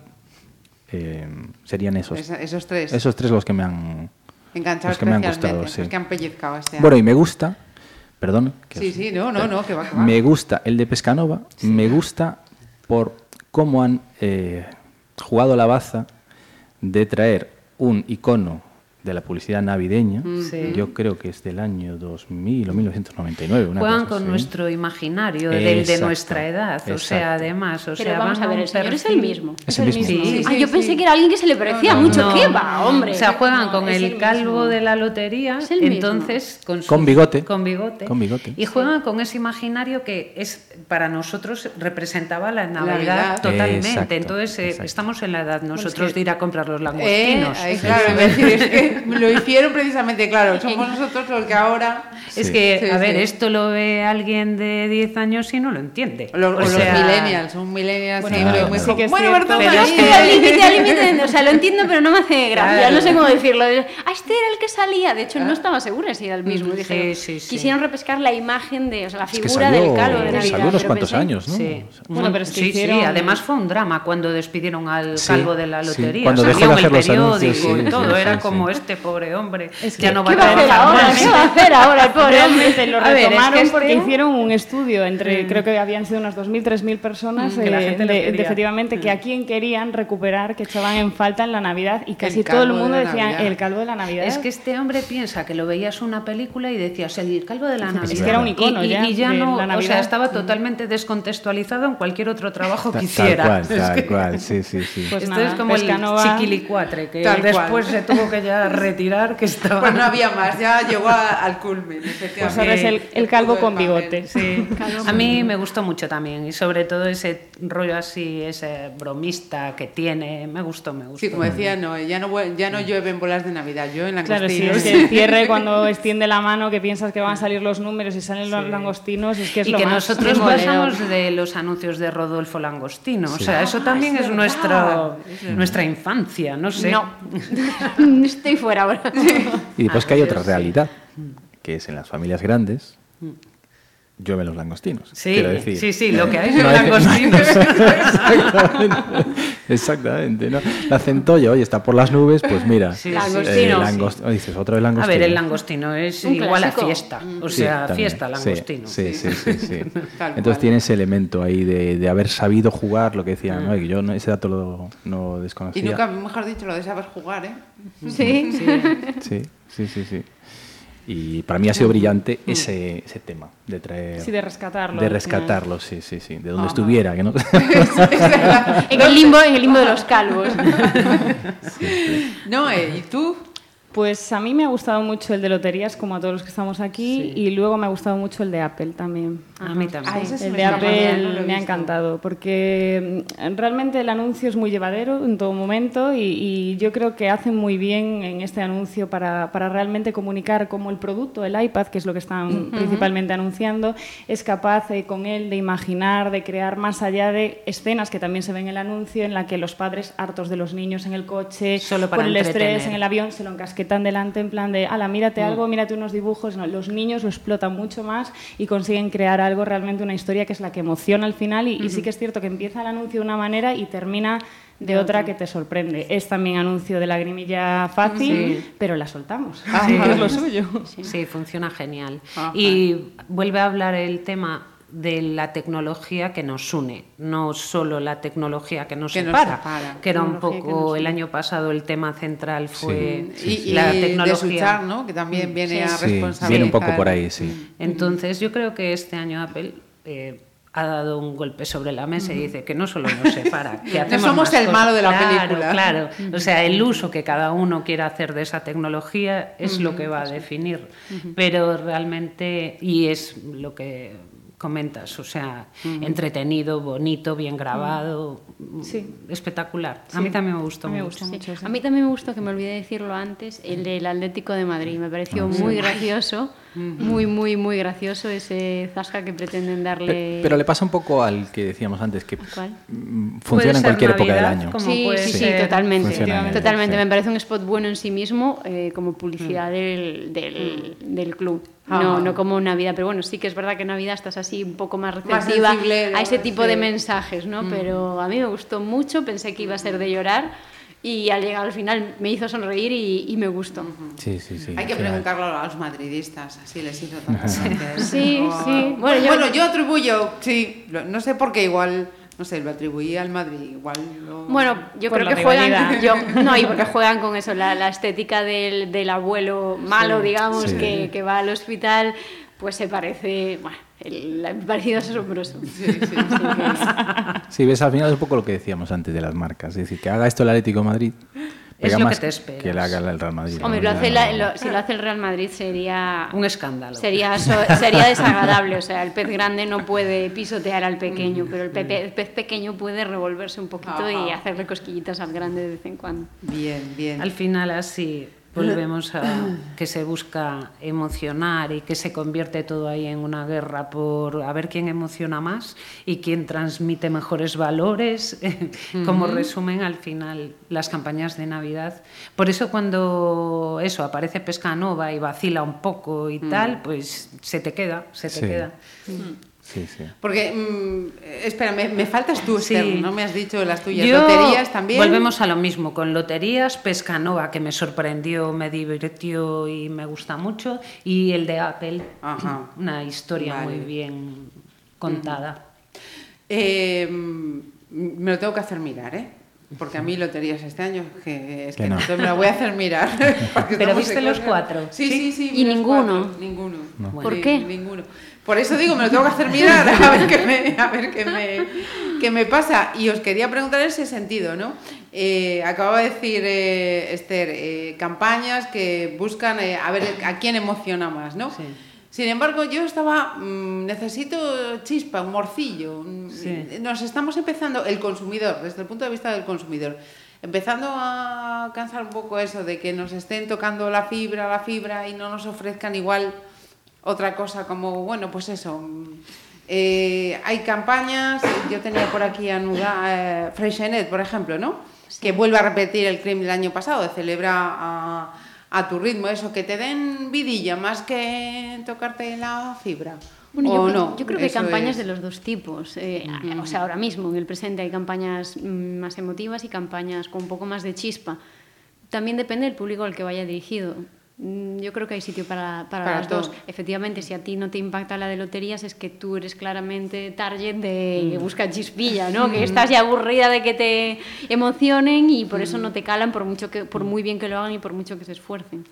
eh, serían esos. Esos tres. Esos tres los que me han, Enganchado los que me han gustado, sí. los que han pellizcado este Bueno, año. y me gusta, perdón. que Sí, os- sí, no, no, no, que va, que va. Me gusta el de Pescanova, me gusta por cómo han eh, jugado la baza de traer un icono de la publicidad navideña. Sí. Yo creo que es del año 2000 o 1999. Una Juegan cosa con así. nuestro imaginario, del de Exacto, nuestra edad. O sea, exacto. además, o Pero sea, vamos a ver, el señor es el mismo. Es el mismo. Sí. ah, yo pensé que era alguien que se le parecía No, mucho. no. ¿Qué va, hombre? O sea, juegan No, con es el, calvo mismo. de la lotería, Es el mismo. entonces con, sus- Con bigote. con bigote, Con bigote. y juegan con ese imaginario que es para nosotros representaba la Navidad, Navidad. totalmente. Exacto, entonces eh, exacto. estamos en la edad nosotros que- de ir a comprar los Eh, langostinos. ay, claro, es que (laughs) lo hicieron precisamente, claro, somos nosotros los que ahora... Es Sí. que, Sí, a ver, sí. esto lo ve alguien de 10 años y no lo entiende. Los, O o los sea, millennials, son millennials Bueno, siempre claro, muy sí jo- que es Bueno. ¿verdad? Pero es estoy que- al límite, al límite, (laughs) o sea, lo entiendo, pero no me hace gracia, Claro. no sé cómo decirlo. Ah, este era el que salía, de hecho no estaba segura si era el mismo. Sí, Dije, sí, sí. quisieron repescar la imagen de, o sea, la Es que figura salió, del calvo de Navidad. salió unos cuantos pensé- años, ¿no? Sí. Bueno, pero es que sí, hicieron- sí, además fue un drama cuando despidieron al Sí, calvo de la sí. lotería. Cuando dejó Salió de hacer los anuncios, periódico sí, y todo. Era como este pobre hombre. Es ya que- no va ¿Qué a va a hacer ahora? más. ¿Qué va a hacer ahora el (laughs) pobre hombre? Realmente lo ver, es que retomaron este- porque hicieron un estudio entre, creo que habían sido unas 2.000, 3.000 personas, Mm, que la eh, gente de, efectivamente que a quién querían recuperar, que echaban en falta en la Navidad y casi El todo el de mundo decía Navidad. el calvo de la Navidad. Es que este hombre piensa que lo veías una película y decías el calvo de la Es Navidad. que era un icono y, y- ya y ya de no, la o sea, estaba totalmente descontextualizado en cualquier otro trabajo que Tal hiciera. cual, (laughs) Es tal cual, sí, sí, sí. Pues Esto nada, es como el chiquilicuatre, que Tal cual. después se tuvo que ya (laughs) retirar, que estaba... Pues no había (laughs) más, ya llegó a- al culmen, efectivamente. Pues ahora es el, el calvo con bigote. Sí. (laughs) A mí me gustó mucho también y sobre todo ese rollo así, ese bromista que tiene, me gustó, me gustó. Sí, como decía, no, ya no, ya no llueven bolas de Navidad, llueven Claro, sí, langostinos. es que el cierre (laughs) cuando extiende la mano que piensas que van a salir los números y salen los Sí. langostinos, es que es y lo que más nosotros pasamos de los anuncios de Rodolfo Langostino. O sea, eso Ah, también es es, verdad. nuestro, Es nuestra infancia, no sé. No, estoy fuera ahora. Y después que hay otra realidad, que es en las familias grandes, llueven los langostinos. Sí, decir. sí, sí, lo que hay son No langostinos. (laughs) Exactamente. Exactamente, ¿no? La centolla, oye, está por las nubes, pues mira. Sí, eh, langostino. langost- dices, otra vez langostino. A ver, el langostino es Un igual a fiesta. O Sí, sea, también. fiesta langostino. Sí, sí, sí. sí. (laughs) Entonces tiene ese elemento ahí de, de haber sabido jugar, lo que decía, Mm. ¿no? Y yo no- ese dato lo, no desconocía. Y nunca, mejor dicho, lo de saber jugar, ¿eh? Sí. Sí, sí, sí, sí. Y para mí ha sido brillante ese, ese tema de traer... Sí, de rescatarlo De rescatarlo, sí, sí, sí. De donde Ajá. estuviera, que no... (laughs) (laughs) En el limbo, en el limbo de los calvos. (laughs) No, eh, ¿y tú? Pues a mí me ha gustado mucho el de loterías, como a todos los que estamos aquí, y luego me ha gustado mucho el de Apple también. A mí también. Ah, ese El me de Apple no me ha encantado porque mm, realmente el anuncio es muy llevadero en todo momento y, y yo creo que hacen muy bien en este anuncio para, para realmente comunicar cómo el producto, el iPad, que es lo que están principalmente anunciando, es capaz eh, con él de imaginar, de crear más allá de escenas que también se ven en el anuncio en la que los padres hartos de los niños en el coche, Solo para por el estrés en el avión, se lo encasquetan delante en plan de, ala, mírate algo, mírate unos dibujos. No, los niños lo explotan mucho más y consiguen crear algo, realmente una historia que es la que emociona al final y, y sí que es cierto que empieza el anuncio de una manera y termina de otra que te sorprende. Es también anuncio de lagrimilla fácil, Sí. pero la soltamos, Ajá. que es lo suyo. Sí, funciona genial. Ajá. Y vuelve a hablar el tema de la tecnología que nos une, no solo la tecnología que nos Que nos separa, separa. que era un poco el año pasado el tema central fue y, y la de tecnología. Suchar, ¿no? Que también viene a Sí, responsabilizar. viene un poco por ahí, sí. Entonces yo creo que este año Apple eh, ha dado un golpe sobre la mesa y dice que no solo nos separa, que (laughs) No hacemos somos el cosas. malo de la Claro, película. Claro, o sea, el uso que cada uno quiera hacer de esa tecnología es lo que va a definir, pero realmente, y es lo que comentas, o sea, entretenido, bonito, bien grabado, Sí. espectacular. A mí también me gustó A mí me mucho. gusta mucho ese. A mí también me gustó, que me olvidé decirlo antes, el del Atlético de Madrid. Me pareció muy gracioso, muy, muy, muy gracioso ese zasca que pretenden darle. Pe- Pero le pasa un poco al que decíamos antes, que ¿Cuál? mm, funciona en cualquier época del año. Sí, sí, sí, totalmente. Funciona Totalmente. sí. Me parece un spot bueno en sí mismo, eh, como publicidad del, del, del club. No, Ah. no como Navidad, pero bueno, sí que es verdad que Navidad estás así un poco más Más receptiva sensible, a ese ¿no? tipo Sí. de mensajes, ¿no? Pero a mí me gustó mucho, pensé que iba a ser de llorar y al llegar al final me hizo sonreír y, y me gustó. Sí, sí, sí. Hay que genial. preguntarlo a los madridistas, así les hizo (laughs) tanta gracia. Sí, (laughs) O- sí. Bueno, Bueno, yo- yo, atribuyo, sí, no sé por qué igual, no sé, lo atribuí al Madrid, igual lo- Bueno, yo Por creo que juegan, yo, no, y porque (laughs) juegan con eso, la, la estética del, del abuelo malo, digamos, Sí. que, que va al hospital, pues se parece, bueno, el, el parecido es asombroso. Sí, ves, al final es un poco lo que decíamos antes de las marcas. Es decir, que haga esto el Atlético de Madrid. Pega lo que te esperas. Que haga el Real Madrid. Hombre, ¿no? lo hace Ya la- no- lo- si lo hace el Real Madrid sería Un escándalo. sería so- sería desagradable, o sea, el pez grande no puede pisotear al pequeño, pero el, pepe- el pez pequeño puede revolverse un poquito y hacerle cosquillitas al grande de vez en cuando. Bien, bien. Al final así volvemos a que se busca emocionar y que se convierte todo ahí en una guerra por a ver quién emociona más y quién transmite mejores valores, (laughs) como resumen al final las campañas de Navidad. Por eso cuando eso aparece Pescanova y vacila un poco y tal, pues se te queda, se te Sí. queda. Sí, sí. Porque, mm, espera, me, me faltas tú, Sí. Esther, no me has dicho las tuyas. Yo- Loterías también. Volvemos a lo mismo, con loterías, Pescanova, que me sorprendió, me divirtió y me gusta mucho, y el de Apple, Ajá. (clears throat) una historia Vale. muy bien contada. Eh, mm, me lo tengo que hacer mirar, ¿eh? Porque a mí loterías este año, que es Que que, no. entonces me la voy a hacer mirar. (laughs) Pero ¿viste los cosas- cuatro? Sí, sí, sí. ¿Y vi los ninguno? cuatro, Ninguno. ¿Por Sí, qué? Ninguno. Por eso digo, me lo tengo que hacer mirar, a ver qué me, a ver qué me, qué me pasa. Y os quería preguntar en ese sentido, ¿no? Eh, acababa de decir eh, Esther, eh, campañas que buscan eh, a ver a quién emociona más, ¿no? Sí. Sin embargo, yo estaba, mm, necesito chispa, un morcillo. Sí. Nos estamos empezando, el consumidor, desde el punto de vista del consumidor, empezando a cansar un poco eso de que nos estén tocando la fibra, la fibra y no nos ofrezcan igual otra cosa como, bueno, pues eso. mm, eh, hay campañas, yo tenía por aquí a Nuda, eh, Freixenet, por ejemplo, ¿no? Que vuelve a repetir el crimen del año pasado, de celebra a, a tu ritmo, eso, que te den vidilla más que tocarte la fibra. Bueno, yo, ¿O creo- no? yo creo que hay campañas es- de los dos tipos. Eh, O sea, ahora mismo en el presente hay campañas mm, más emotivas y campañas con un poco más de chispa. También depende del público al que vaya dirigido. Mm, Yo creo que hay sitio para, para, Para las dos. todo. Efectivamente, si a ti no te impacta la de loterías, es que tú eres claramente target de que busca chispilla, ¿no? Que estás ya aburrida de que te emocionen y por eso no te calan por mucho que, por muy bien que lo hagan y por mucho que se esfuercen.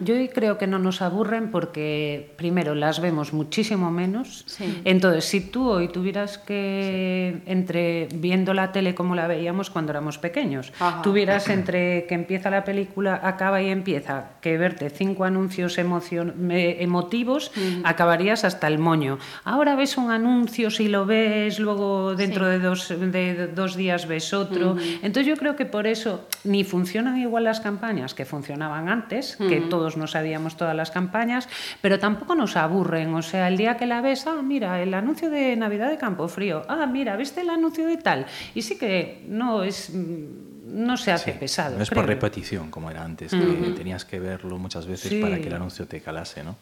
Yo creo que no nos aburren porque, primero, las vemos muchísimo menos. Sí. Entonces, si tú hoy tuvieras que, entre viendo la tele como la veíamos cuando éramos pequeños, Ajá. tuvieras entre que empieza la película, acaba y empieza, que verte cinco anuncios emotivos, acabarías hasta el moño. Ahora ves un anuncio, si lo ves, luego dentro Sí. de, dos, de dos días ves otro. Entonces yo creo que por eso ni funcionan igual las campañas que funcionaban antes, que todos no sabíamos todas las campañas, pero tampoco nos aburren. O sea, el día que la ves, ah, mira, el anuncio de Navidad de Campo Frío, ah, mira, ¿viste el anuncio de tal? Y sí que no es mm, no se hace pesado. No es por repetición como era antes, que tenías que verlo muchas veces Sí. para que el anuncio te calase, ¿no?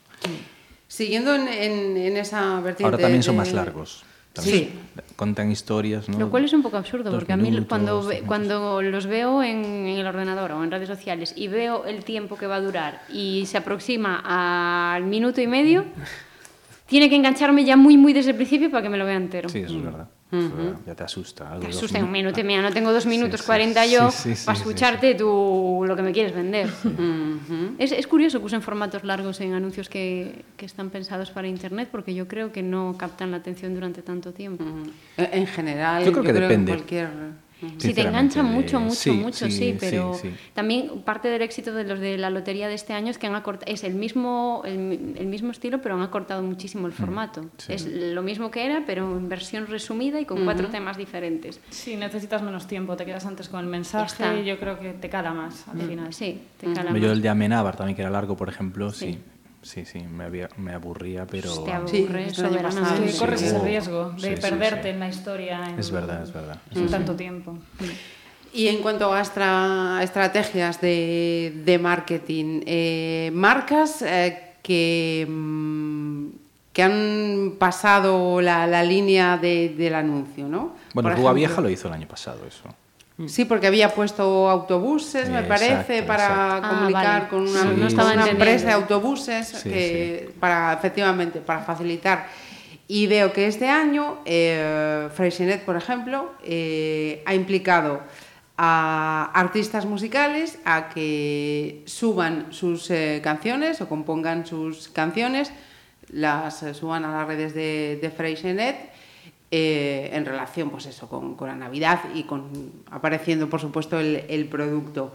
Siguiendo en, en- en esa vertiente. Ahora también son de- más largos. También Sí. Contan historias, ¿no? Lo cual es un poco absurdo, Dos porque a mí cuando, cuando los veo en, en el ordenador o en redes sociales y veo el tiempo que va a durar y se aproxima al minuto y medio, tiene que engancharme ya muy, muy desde el principio para que me lo vea entero. Sí, eso es verdad. Ya te asusta. algo Te asusta en un minuto y medio, no tengo dos minutos sí, 40 sí, yo sí, sí, para sí, escucharte tú lo que me quieres vender. es, es curioso que usen formatos largos en anuncios que, que están pensados para Internet porque yo creo que no captan la atención durante tanto tiempo. Eh, En general, Yo creo que depende. en cualquier. Si te enganchan mucho, mucho, sí, mucho, sí, sí, pero sí, sí. también parte del éxito de los de la lotería de este año es que han acortado, es el mismo, el, el mismo estilo, pero han acortado muchísimo el formato. Mm, sí. Es lo mismo que era, pero en versión resumida y con cuatro temas diferentes. Sí, necesitas menos tiempo, te quedas antes con el mensaje está. y yo creo que te cala más al Mm. final. Sí, te cala Yo más. el de Amenábar también, que era largo, por ejemplo, sí. Sí. Sí, sí, me, había- me aburría, pero... Te aburre soberanamente. Que Sí, corres ese riesgo de sí, sí, perderte sí. en la historia en, Es verdad, es verdad. en tanto tiempo. Y en cuanto a estra- estrategias de, de marketing, eh, marcas eh, que, mm, que han pasado la, la línea de- del anuncio, ¿no? Bueno, Rúa Vieja lo hizo el año pasado, eso. Sí, porque había puesto autobuses, me Exacto, parece, para exacto. Ah, comunicar vale. con una, Sí, no estaba una empresa de autobuses Sí, que para efectivamente para facilitar. Y veo que este año eh, Freixenet, por ejemplo, eh, ha implicado a artistas musicales a que suban sus eh, canciones o compongan sus canciones, las eh, suban a las redes de, de Freixenet eh, en relación pues eso, con, la Navidad y con apareciendo por supuesto el, producto.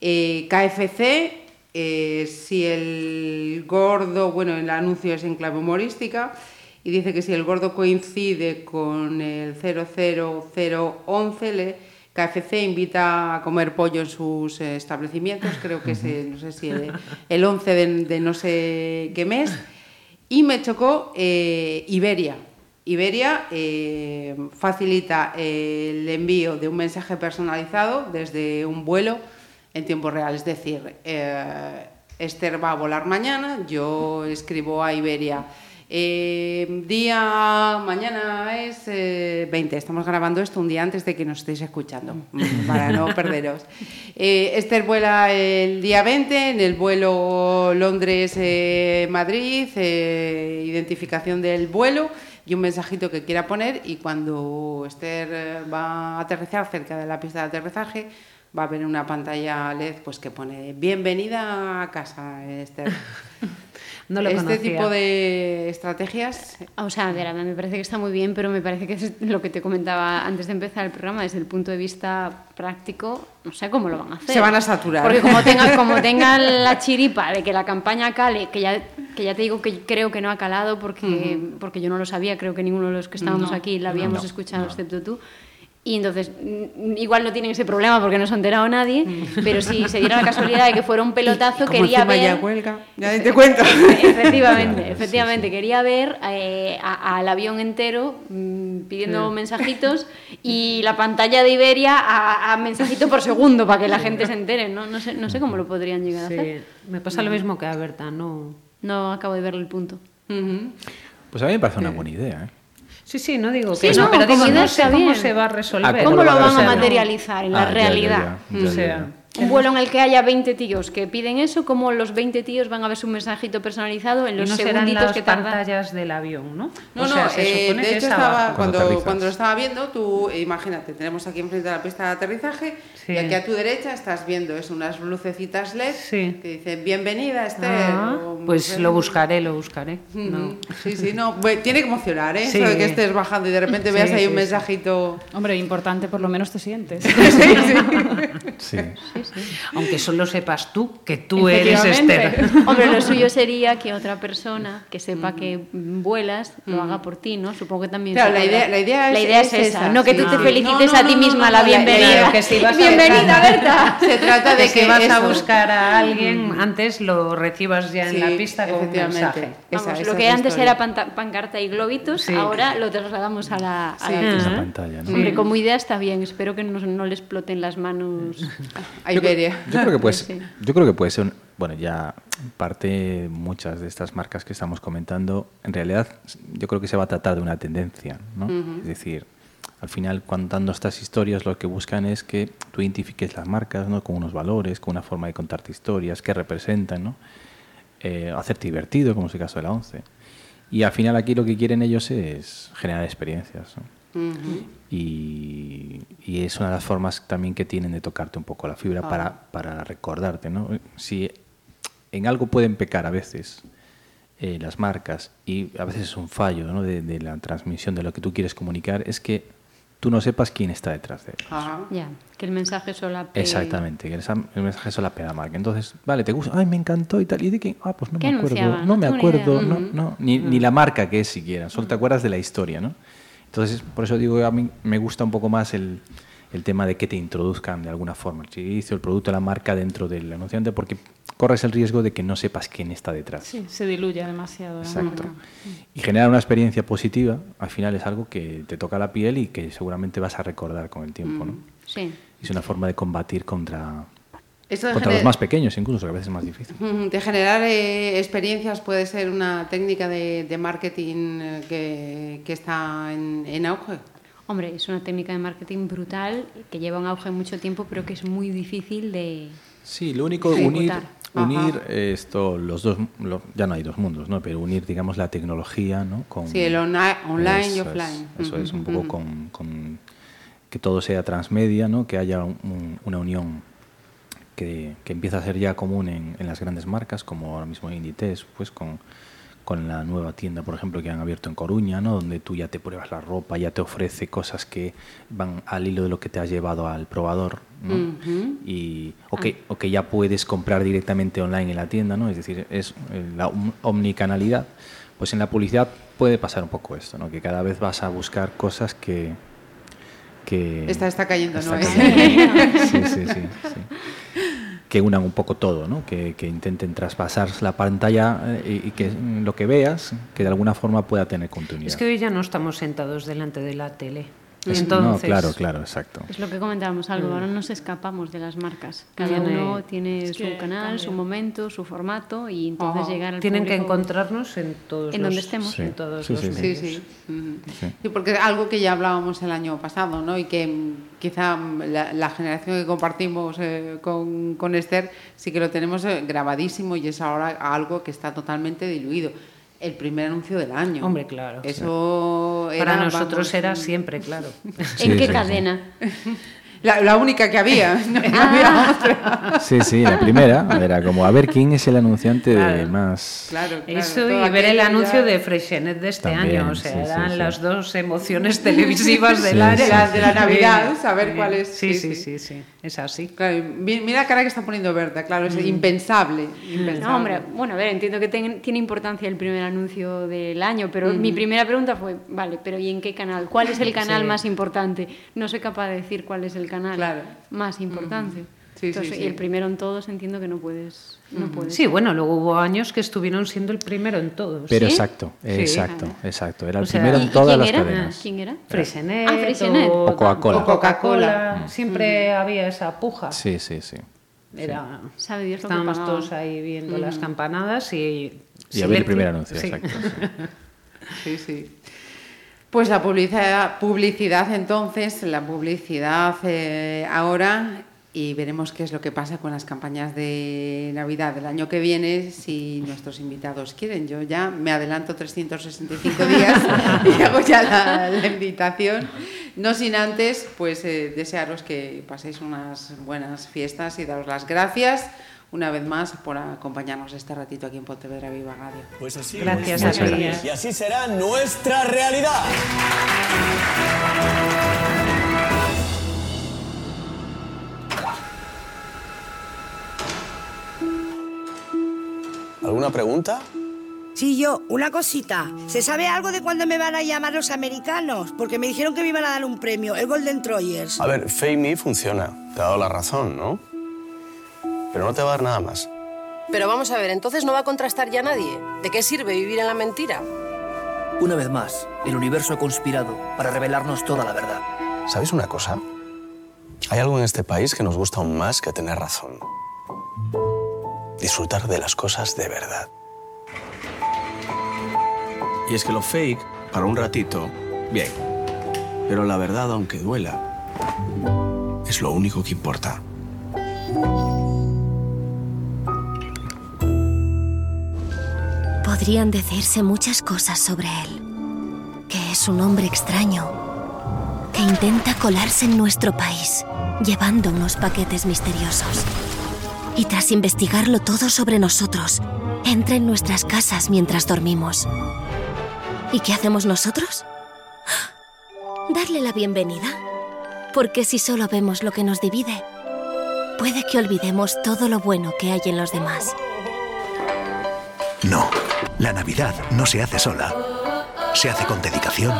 Eh, KFC, eh, si el gordo, bueno, el anuncio es en clave humorística y dice que si el gordo coincide con el 00011, le, KFC invita a comer pollo en sus establecimientos, creo que es, el, no sé si el, el 11 de, no sé qué mes. Y me chocó Iberia. Iberia eh, facilita el envío de un mensaje personalizado desde un vuelo en tiempo real. Es decir, eh, Esther va a volar mañana, yo escribo a Iberia. eh, día, mañana es eh, 20, estamos grabando esto un día antes de que nos estéis escuchando, (laughs) para no perderos. Eh, Esther vuela el día 20 en el vuelo Londres-Madrid, identificación del vuelo y un mensajito que quiera poner y cuando Esther eh, va a aterrizar cerca de la pista de aterrizaje va a haber una pantalla LED pues que pone bienvenida a casa Esther. (laughs) No lo este conocía. tipo de estrategias O sea, de verdad, me parece que está muy bien, pero me parece que es lo que te comentaba antes de empezar el programa, desde el punto de vista práctico, no sé cómo lo van a hacer. Se van a saturar. Porque como tenga, (laughs) como tenga la chiripa de que la campaña cale, que ya, que ya te digo que creo que no ha calado porque, porque yo no lo sabía, creo que ninguno de los que estábamos No, aquí la habíamos no, escuchado, no. excepto tú. Y entonces, mm, igual no tienen ese problema porque no se ha enterado nadie, pero si se diera la casualidad de que fuera un pelotazo, como quería encima ya ver... huelga, ya te cuento. (laughs) Efectivamente, Sí, efectivamente. Quería ver eh, a- al avión entero mm, pidiendo Sí. mensajitos (laughs) y la pantalla de Iberia a, a mensajito por segundo para que la gente se entere. No, no, sé, no sé cómo lo podrían llegar a hacer. Sí, me pasa lo mismo que a Berta, no. No acabo de ver el punto. Pues a mí me parece una buena idea, ¿eh? Sí, sí, no digo Sí, que no, no, pero digo, no sé cómo bien. se va a resolver. ¿Cómo lo van a materializar en la Ah, ya, ya, realidad? ya, ya, O sea. Un vuelo en el que haya 20 tíos que piden eso, como los 20 tíos van a ver su mensajito personalizado en los no serán segunditos las que tardan. pantallas del avión, ¿no? No, o sea, no, se eh, de que hecho es estaba, abajo. Cuando cuando, cuando lo estaba viendo, tú imagínate, tenemos aquí enfrente la pista de aterrizaje Sí. y aquí a tu derecha estás viendo es unas lucecitas LED Sí. que dicen bienvenida Esther. Ah, o- pues lo buscaré, lo buscaré. No. Sí, sí, no, tiene que emocionar, ¿eh? Sí. Eso de que estés bajando y de repente Sí, veas ahí sí, un sí. mensajito. Hombre, importante, por lo menos te sientes. (laughs) Sí. (laughs) Aunque solo sepas tú que tú eres. Esther. Hombre, lo suyo sería que otra persona que sepa que vuelas lo haga por ti, ¿no? Supongo que también. Claro, se la idea, la idea es, La idea es es esa, no que tú te felicites No, no, a ti no, misma no, la bienvenida. Claro, que si vas a Bienvenida, Berta. Se trata de que que si vas a eso- buscar a alguien, antes lo recibas ya en la pista con un mensaje. Esa- Vamos, esa lo que antes historia. era panta- pancarta y globitos, Sí. ahora lo trasladamos a la, a la pista. Esa pantalla, ¿no? Hombre, como idea está bien, espero que no, no le exploten las manos. A Iberia. Yo creo que puede, (laughs) Sí. yo creo que puede ser, bueno, ya parte muchas de estas marcas que estamos comentando, en realidad yo creo que se va a tratar de una tendencia, ¿no? Es decir, al final contando estas historias lo que buscan es que tú identifiques las marcas, ¿no? Con unos valores, con una forma de contarte historias, que representan, ¿no? Eh, hacerte divertido, como es el caso de la 11. Y al final aquí lo que quieren ellos es generar experiencias, ¿no? Y, y es una de las formas también que tienen de tocarte un poco la fibra Ah. para, para recordarte, ¿no? Si en algo pueden pecar a veces eh, las marcas y a veces es un fallo ¿no? de, de la transmisión de lo que tú quieres comunicar, es que tú no sepas quién está detrás de él. Ajá. Ya, que el mensaje solape. Exactamente, que el, mensaje solo la pega marca. Entonces, vale, te gusta, ay, me encantó y tal. ¿Y de quién? Ah, pues no ¿Qué me acuerdo, no No me acuerdo, no, no, ni, ni la marca que es siquiera, solo te acuerdas de la historia, ¿no? Entonces, por eso digo que a mí me gusta un poco más el, el tema de que te introduzcan de alguna forma el servicio, el producto, la marca dentro del anunciante, porque corres el riesgo de que no sepas quién está detrás. Sí, se diluye demasiado. la Exacto. marca. Y generar una experiencia positiva, al final es algo que te toca la piel y que seguramente vas a recordar con el tiempo, ¿no? Sí. Es una forma de combatir contra, Esto de contra los más pequeños, incluso, que a veces es más difícil. De generar eh, experiencias puede ser una técnica de, de marketing eh, que, que está en, en auge. Hombre, es una técnica de marketing brutal que lleva un auge mucho tiempo, pero que es muy difícil de. Sí, lo único, Sí. unir, unir esto, los dos, lo- ya no hay dos mundos, ¿no? Pero unir, digamos, la tecnología, ¿no? Con, Sí, el online y es, offline. eso es, un poco con, con que todo sea transmedia, ¿no? Que haya un- un- una unión que, que empieza a ser ya común en, en las grandes marcas, como ahora mismo Inditex, pues con, con la nueva tienda, por ejemplo, que han abierto en Coruña, ¿no? donde tú ya te pruebas la ropa, ya te ofrece cosas que van al hilo de lo que te has llevado al probador, ¿no? Y, o, que, o que ya puedes comprar directamente online en la tienda, ¿no? es decir, es eh, la om- omnicanalidad. Pues en la publicidad puede pasar un poco esto, ¿no? que cada vez vas a buscar cosas que... que Esta está cayendo, está ¿no? cayendo. (laughs) Sí, sí, sí, sí. Que unan un poco todo, ¿no? que, que intenten traspasar la pantalla eh, y, y que lo que veas, que de alguna forma pueda tener continuidad. Es que hoy ya no estamos sentados delante de la tele. Es- Entonces, no, claro, claro, exacto. Es lo que comentábamos algo, Mm. ahora nos escapamos de las marcas. Cada Tiene- uno tiene Es su que canal, su momento, su formato y entonces Ajá. llegar al Tienen que encontrarnos en todos En los, donde estemos. Sí. en todos Sí, los sí, sí. Sí, medios. Sí. Sí, porque algo que ya hablábamos el año pasado, ¿no? Y que mm, quizá mm, la, la generación que compartimos eh, con, con Esther sí que lo tenemos eh, grabadísimo y es ahora algo que está totalmente diluido. El primer anuncio del año. Hombre, claro. Eso Para era, nosotros vamos, era siempre, claro. Sí, ¿En qué sí, sí. cadena? (laughs) La, la única que había. (laughs) No había otra. Sí, sí, la primera era como a ver quién es el anunciante de más... Claro, claro. Eso y ver el anuncio ya- de Freixenet de este También, año. O sea, sí, eran sí. las dos emociones (laughs) televisivas De la, de la Sí. Navidad, saber Sí. cuál es. Sí, sí, sí, sí. Es así. Mira la cara que está poniendo Berta, claro, es impensable. impensable. No, hombre, bueno, a ver, entiendo que ten- tiene importancia el primer anuncio del año, pero mi primera pregunta fue, vale, pero ¿y en qué canal? ¿Cuál es el canal Sí. más importante? No soy capaz de decir cuál es el canal Claro. más importante. Sí, sí, Entonces, sí. Y el primero en todos entiendo que no puedes. No puedes. Sí, bueno, luego hubo años que estuvieron siendo el primero en todos. Pero ¿Sí? exacto, Sí. exacto, exacto. Era el O sea, primero ¿Y- en todas las era? cadenas. ¿Quién era? Freixenet, Ah, Freixenet. o, O Coca-Cola. Coca-Cola. Siempre había esa puja. Sí, sí, sí. Era, Sabe Dios estábamos todos ahí viendo las campanadas y... Y a ver el primer anuncio, Sí. exacto. sí. (laughs) Sí, sí. Pues la publicidad, publicidad entonces, la publicidad eh, ahora y veremos qué es lo que pasa con las campañas de Navidad del año que viene si nuestros invitados quieren. Yo ya me adelanto 365 (laughs) días y hago ya la, invitación. No sin antes, pues eh, desearos que paséis unas buenas fiestas y daros las gracias una vez más por acompañarnos este ratito aquí en Pontevedra Viva Radio. Pues así, gracias a Y así será nuestra realidad. ¿Alguna pregunta? Sí, yo, una cosita. ¿Se sabe algo de cuándo me van a llamar los americanos? Porque me dijeron que me iban a dar un premio, el Golden Troyers. A ver, Fame funciona. Te ha dado la razón, ¿no? Pero no te va a dar nada más. Pero vamos a ver, entonces no va a contrastar ya nadie. ¿De qué sirve vivir en la mentira? Una vez más, el universo ha conspirado para revelarnos toda la verdad. ¿Sabes una cosa? Hay algo en este país que nos gusta aún más que tener razón disfrutar de las cosas de verdad. Y es que lo fake, para un ratito, bien. Pero la verdad, aunque duela, es lo único que importa. Podrían decirse muchas cosas sobre él. Que es un hombre extraño, que intenta colarse en nuestro país, llevando unos paquetes misteriosos y tras investigarlo todo sobre nosotros, entra en nuestras casas mientras dormimos. ¿Y qué hacemos nosotros? (gasps) Darle la bienvenida. Porque si solo vemos lo que nos divide, puede que olvidemos todo lo bueno que hay en los demás. No, la Navidad no se hace sola. Se hace con dedicación,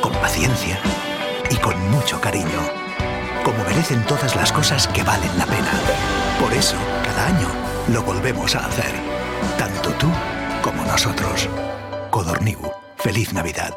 con paciencia y con mucho cariño. Como merecen todas las cosas que valen la pena. Por eso, cada año lo volvemos a hacer. Tanto tú como nosotros. Codorniu. Feliz Navidad.